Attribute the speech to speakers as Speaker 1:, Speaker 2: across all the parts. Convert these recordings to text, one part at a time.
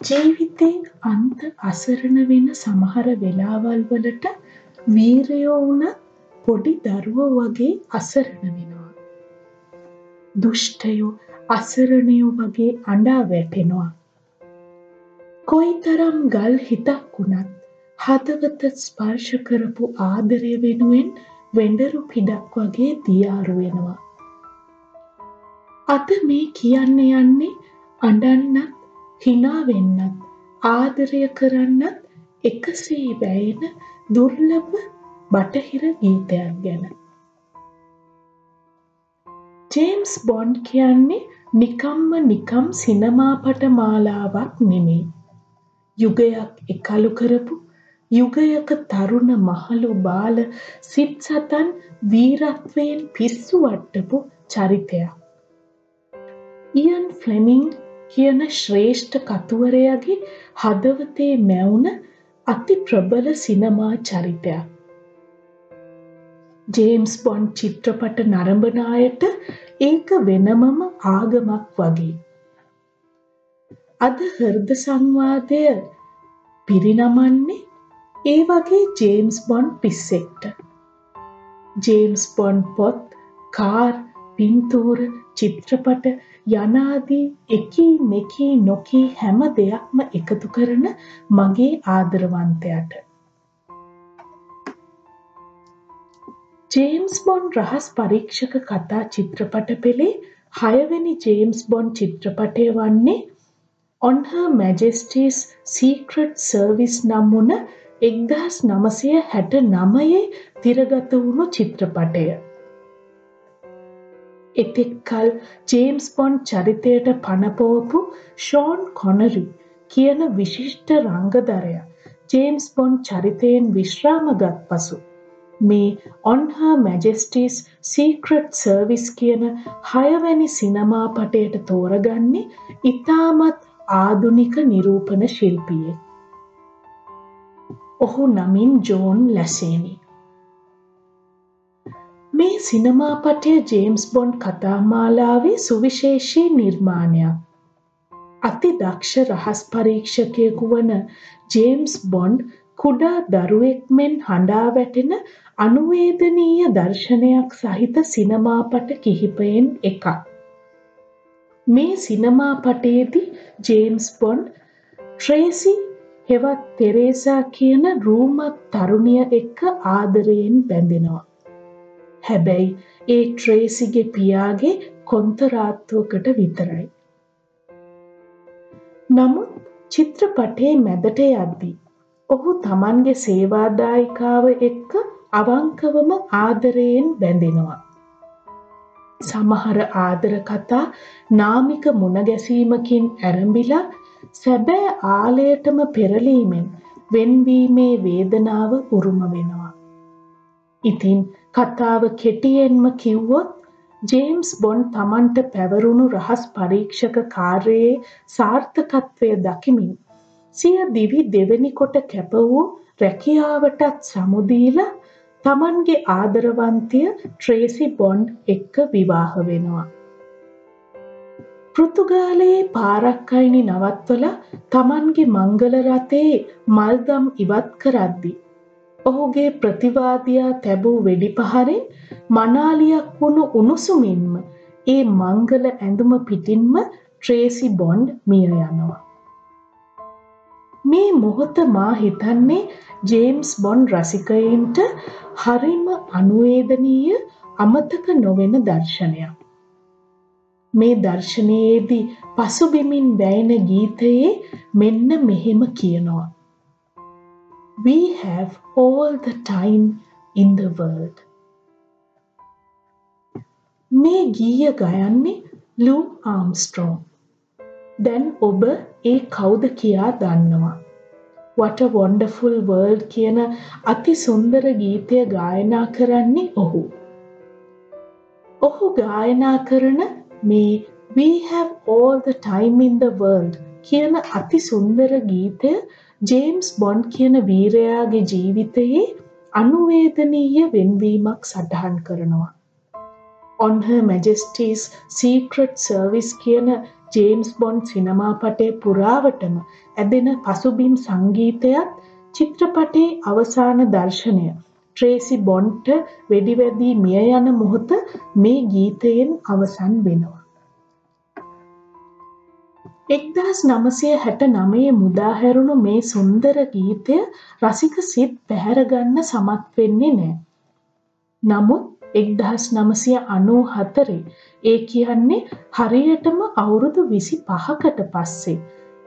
Speaker 1: ජීවිතේ අන්ත අසරණ වෙන සමහර වෙලාවල් වලට වීරයෝ වුණත් පොඩි දරුවෝ වගේ අසරණ වෙනවා. දුෂ්ටයෝ අසරණයෝ වගේ අඬා වැටෙනවා. කොයිතරම් ගල් හිතක් වුණත් හදවත ස්පර්ශ කරපු ආදරය වෙනුවෙන් වෙඬරු පිඩක් වගේ දියාරු වෙනවා. අද මේ කියන්න යන්නේ අඬන්නත් හිනා වෙන්නත් ආදරය කරන්නත් එකසේ වැයෙන දුර්ලභ බටහිර ගීතයක් ගැන. ජේම්ස් බොන්ඩ් කියන්නේ නිකම්ම නිකම් සිනමාපට මාලාවක් නෙමෙයි. යුගයක් එකලු කරපු යුගයක තරුණ මහලු බාල සිත් සතන් වීරත්වයෙන් පිස්සු වට්ටපු චරිතයක්. ඉයන් ෆ්ලෙමිං කියන ශ්‍රේෂ්ඨ කතුවරයාගේ හදවතේ මැවුන අති ප්‍රබල සිනමා චරිතයක්. ජේම්ස් බොන්ඩ් චිත්‍රපට නරඹන අයට ඒක වෙනමම ආගමක් වගේ. අද හෘද සංවාදය පිරිනමන්නේ ඒ වගේ ජේම්ස් බොන්ඩ් පිස්සෙක්ට. ජේම්ස් බොන්ඩ් පොත්, කාර්, පින්තූර, චිත්‍රපට යනාදී එකී මෙකී නොකී හැම දෙයක්ම එකතු කරන මගේ ආදරවන්තයට. ජේම්ස් බොන්ඩ් රහස් පරීක්ෂක කතා චිත්‍රපට පෙළේ හයවැනි ජේම්ස් බොන්ඩ් චිත්‍රපටය වන්නේ On Her Majesty's Secret Service නම් වුණ එක්දහස් නමසය හැට නමයේ තිරගත වුණු චිත්‍රපටය. එතෙක් කල් ජේම්ස් බොන්ඩ් චරිතයට පනපෝපු ෂෝන් කොනරි කියන විශිෂ්ට රංගදරයා ජේම්ස් බොන්ඩ් චරිතයෙන් විශ්‍රාමගත් පසු මේ On Her Majesty's Secret Service කියන හයවැනි සිනමාපටයට තෝරගන්නේ ඉතාමත් ආදුනික නිරූපණ ශිල්පියෙක්. ඔහු නමින් ජෝන් ලැසේනි. මේ සිනමාපටය ජේම්ස් බොන්ඩ් කතාමාලාවේ සුවිශේෂී නිර්මාණයක්. අති දක්ෂ රහස් පරීක්ෂකයෙකු වන ජේම්ස් බොන්ඩ් කුඩා දරුවෙක් මෙන් හඬා වැටෙන අනුවේදනීය දර්ශනයක් සහිත සිනමාපට කිහිපයෙන් එකක්. මේ සිනමාපටයේදී ජේම්ස් බොන්ඩ් ට්‍රේසි හෙවත් තෙරේසා කියන රූමත් තරුණිය එක්ක ආදරයෙන් බැඳෙනවා. හැබැයි ඒ ට්‍රේසිගේ පියාගේ කොන්තරාත්තුවකට විතරයි. නමුත් චිත්‍රපටයේ මැදට යද්දී ඔහු තමන්ගේ සේවාදායිකාව එක්ක අවංකවම ආදරයෙන් බැඳෙනවා. සමහර ආදර කතා නාමික මුණගැසීමකින් ඇරඹිලා සැබෑ ආලයටම පෙරලීමෙන් වෙන්වීමේ වේදනාව උරුම වෙනවා. ඉතින් කතාව කෙටියෙන්ම කිව්වොත් ජේම්ස් බොන්ඩ් තමන්ට පැවරුණු රහස් පරීක්ෂක කාර්යයේ සාර්ථකත්වය දකිමින් සිය දිවි දෙවැනි කොට කැප වූ රැකියාවටත් සමුදීලා තමන්ගේ ආදරවන්තිය ට්‍රේසි බොන්ඩ් එක්ක විවාහ වෙනවා. පෘතුගාලයේ පාරක් අයිනි නවත්වලා තමන්ගේ මංගල රථයේ මල්දම් ඉවත් කරද්දී ඔහුගේ ප්‍රතිවාදියා තැබූ වෙඩිපහරින් මනාලියක් වුණු උණුසුමින්ම ඒ මංගල ඇඳුම පිටින්ම ට්‍රේසි බොන්ඩ් මිය යනවා. මේ මොහොත මා හිතන්නේ ජේම්ස් බොන්ඩ් රසිකයින්ට හරිම අනුවේදනීය අමතක නොවෙන දර්ශනයක්. මේ දර්ශනයේදී පසුබිමින් වැයෙන ගීතයේ මෙන්න මෙහෙම කියනවා. We have all the time in the world. මේ ගීය ගයන්නේ ලූ ආම්ස්ට්‍රෝන්. දැන් ඔබ ඒ කවුද කියා දන්නවා. What a wonderful world කියන අති සුන්දර ගීතය ගායනා කරන්නේ ඔහු. ඔහු ගායනා කරන මේ We have all the time in the world කියන අති සුන්දර ගීතය ජේම්ස් බොන්ඩ් කියන වීරයාගේ ජීවිතයේ අනුවේදනීය වෙන්වීමක් සටහන් කරනවා. On Her Majesty's Secret Service කියන ජේම්ස් බොන්ඩ් සිනමාපටය පුරාවටම ඇදෙන පසුබිම් සංගීතයත් චිත්‍රපටයේ අවසාන දර්ශනය ට්‍රේසි බොන්ඩ්ට වෙඩිවැදී මිය යන මොහොත මේ ගීතයෙන් අවසන් වෙනවා. එක්දහස් නමසය හැට නමේ මුදාහැරුණු මේ සුන්දර ගීතය රසික සිත් පැහැරගන්න සමත් වෙන්නේ නෑ. නමුත් එක්දහස් නමසය අනූ හතරේ ඒ කියන්නේ හරියටම අවුරුදු විසි පහකට පස්සේ.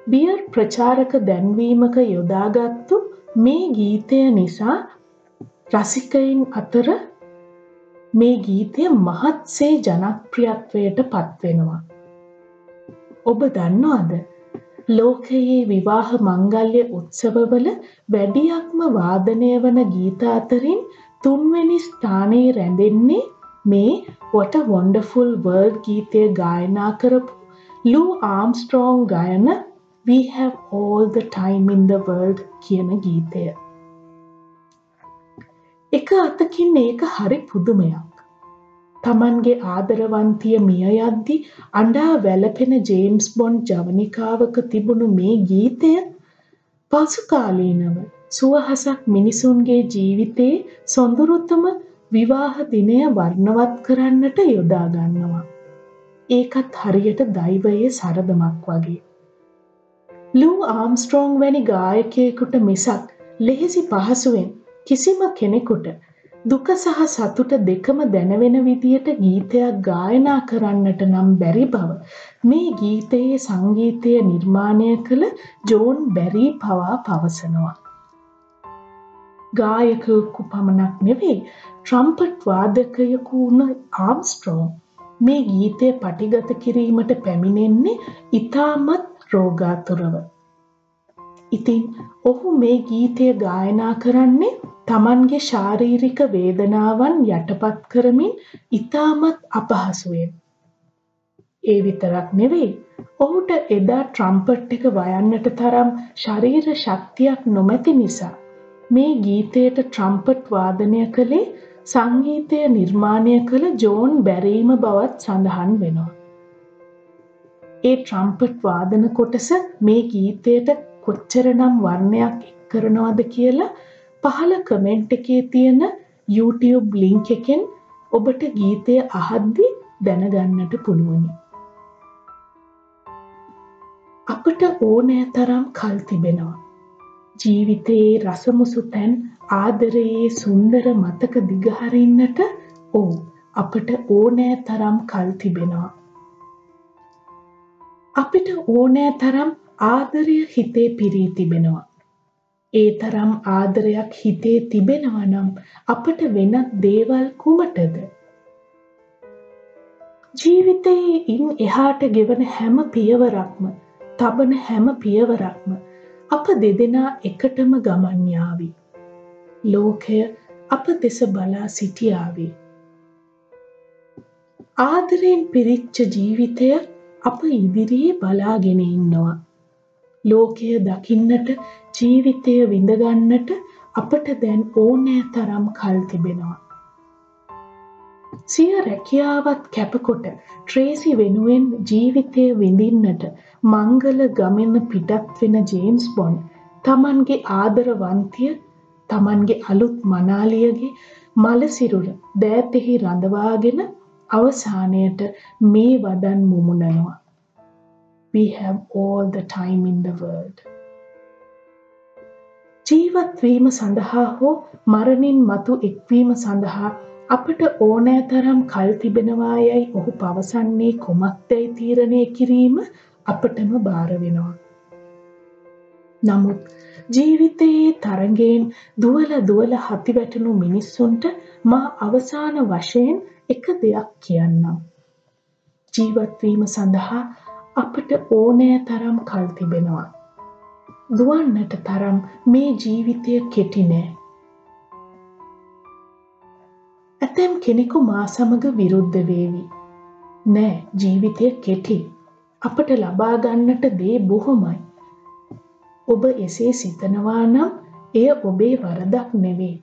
Speaker 1: බියර් ප්‍රචාරක දැන්වීමක යොදාගත්තු මේ ගීතය නිසා රසිකයින් අතර මේ ගීතය මහත්සේ ජනප්‍රියත්වයට පත්වෙනවා. ඔබ දන්නවාද ලෝකයේ විවාහ මංගල්‍ය උත්සවවල වැඩියක්ම වාදනය වන ගීත අතරින් තුන්වෙනි ස්ථානයේ රැඳෙන්නේ මේ What a Wonderful World ගීතය ගායනා කරපු ලූ ආම්ස්ට්‍රෝං ගයන We have all the time in the world කියන ගීතය. එක අතකින් ඒක හරි පුදුමයක්. තමන්ගේ ආදරවන්තිය මිය යද්දි අඬා වැළපෙන ජේම්ස් බොන්ඩ් ජවනිකාවක තිබුණු මේ ගීතය පසුකාලීනව සුවහසක් මිනිසුන්ගේ ජීවිතයේ සොඳුරුතම විවාහ දිනය වර්ණවත් කරන්නට යොදා ගන්නවා. ඒකත් හරියට දෛවයේ සරදමක් වගේ. ලූ ආම්ස්ට්‍රෝං වැනි ගායකයෙකුට මිසක් ලෙහෙසි පහසුවෙන් කිසිම කෙනෙකුට දුක සහ සතුට දෙකම දැනවෙන විදියට ගීතයක් ගායනා කරන්නට නම් බැරි බව මේ ගීතයේ සංගීතය නිර්මාණය කළ ජෝන් බැරී පවා පවසනවා. ගායකයකු පමණක් නෙවෙයි ට්‍රම්පට් වාදකයකු වුණ ආම්ස්ට්‍රෝන් මේ ගීතය පටිගත කිරීමට පැමිණෙන්නේ ඉතාමත් රෝගාතුරව. ඉතින් ඔහු මේ ගීතය ගායනා කරන්නේ තමන්ගේ ශාරීරික වේදනාවන් යටපත් කරමින් ඉතාමත් අපහසුවෙන්. ඒ විතරක් නෙවෙයි ඔහුට එදා ට්‍රම්පට් එක වයන්නට තරම් ශරීර ශක්තියක් නොමැති නිසා මේ ගීතයට ට්‍රම්පට් වාදනය කළේ සංගීතය නිර්මාණය කළ ජෝන් බැරීම බවත් සඳහන් වෙනවා. ඒ ට්‍රම්පට් වාදන කොටස මේ ගීතයට කොච්චරනම් වර්ණයක් එක් කරනවද කියලා පහළ කමෙන්ට් එකේ තියෙන YouTube ලින්ක් එකෙන් ඔබට ගීතය අහද්දි දැනගන්නට පුළුවනි. අපට ඕනෑ තරම් කල් තිබෙනවා. ජීවිතයේ රසමුසු තැන් ආදරයේ සුන්දර මතක දිගහරින්නට ඕ අපට ඕනෑ තරම් කල් තිබෙනවා. අපිට ඕනෑ තරම් ආදරය හිතේ පිරී තිබෙනවා. ඒ තරම් ආදරයක් හිතේ තිබෙනවා නම් අපට වෙනත් දේවල් කුමටද? ජීවිතයේ ඉන් එහාට ගෙවන හැම පියවරක්ම තබන හැම පියවරක්ම අප දෙදෙනා එකටම ගමන් යාවි. ලෝකය අප දෙස බලා සිටියාවේ. ආදරයෙන් පිරිච්ච ජීවිතය අප ඉදිරියේ බලාගෙන ඉන්නවා. ලෝකය දකින්නට ජීවිතය විඳගන්නට අපට දැන් ඕනෑ තරම් කල් තිබෙනවා. සිය රැකියාවත් කැපකොට ට්‍රේසි වෙනුවෙන් ජීවිතය විඳින්නට මංගල ගමෙන පිටත් වෙන ජේම්ස් බොන් තමන්ගේ ආදරවන්තිය තමන්ගේ අලුත් මනාලියගේ මලසිරුර දෑතෙහි රඳවාගෙන අවසානයට මේ වදන් මුමුණනවා. We have all the time in the world. ජීවත්වීම සඳහා හෝ මරණින් මතු එක්වීම සඳහා අපට ඕනෑ තරම් කල් තිබෙනවා යයි ඔහු පවසන්නේ කොමක්දැයි තීරණය කිරීම අපටම බාර වෙනවා. නමුත් ජීවිතයේ තරගෙන් දුවල දුවල හති වැටුණු මිනිස්සුන්ට මා අවසාන වශයෙන් එක දෙයක් කියන්නම්. ජීවත්වීම සඳහා අපට ඕනෑ තරම් කල් තිබෙනවා. දුවන්නට තරම් මේ ජීවිතය කෙටි නෑ. ඇතැම් කෙනෙකු මා සමග විරුද්ධ වේවි. නෑ ජීවිතය කෙටි. අපට ලබා ගන්නට දේ බොහොමයි. ඔබ එසේ සිතනවා නම් එය ඔබේ වරදක් නෙවේ.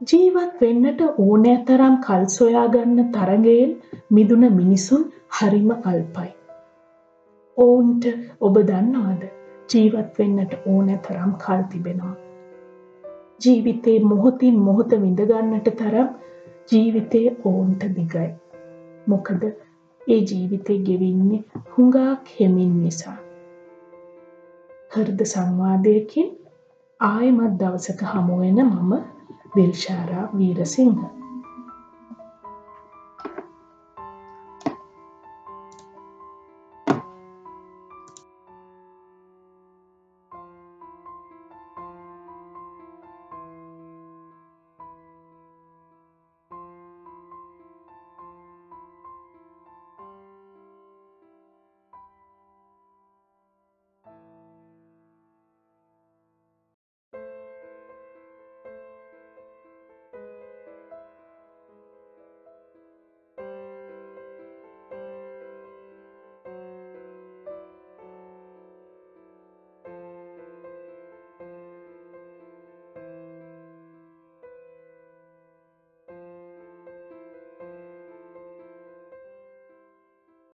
Speaker 1: ජීවත් වෙන්නට ඕනෑ තරම් කල් සොයාගන්න තරගයෙන් මිදුන මිනිසුන් හරිම අල්පයි. ඔවුන්ට ඔබ දන්නවාද ජීවත් වෙන්නට ඕනෑ තරම් කල් තිබෙනවා. ජීවිතේ මොහොතින් මොහොත විඳගන්නට තරම් ජීවිතය ඔවුන්ට දිගයි. මොකද ඒ ජීවිතේ ගෙවින්නේ හුඟක් හෙමින් නිසා. හෘද සංවාදයකින් ආයෙමත් දවසක හමුවෙන මම දිල්ෂාරා වීරසිංහ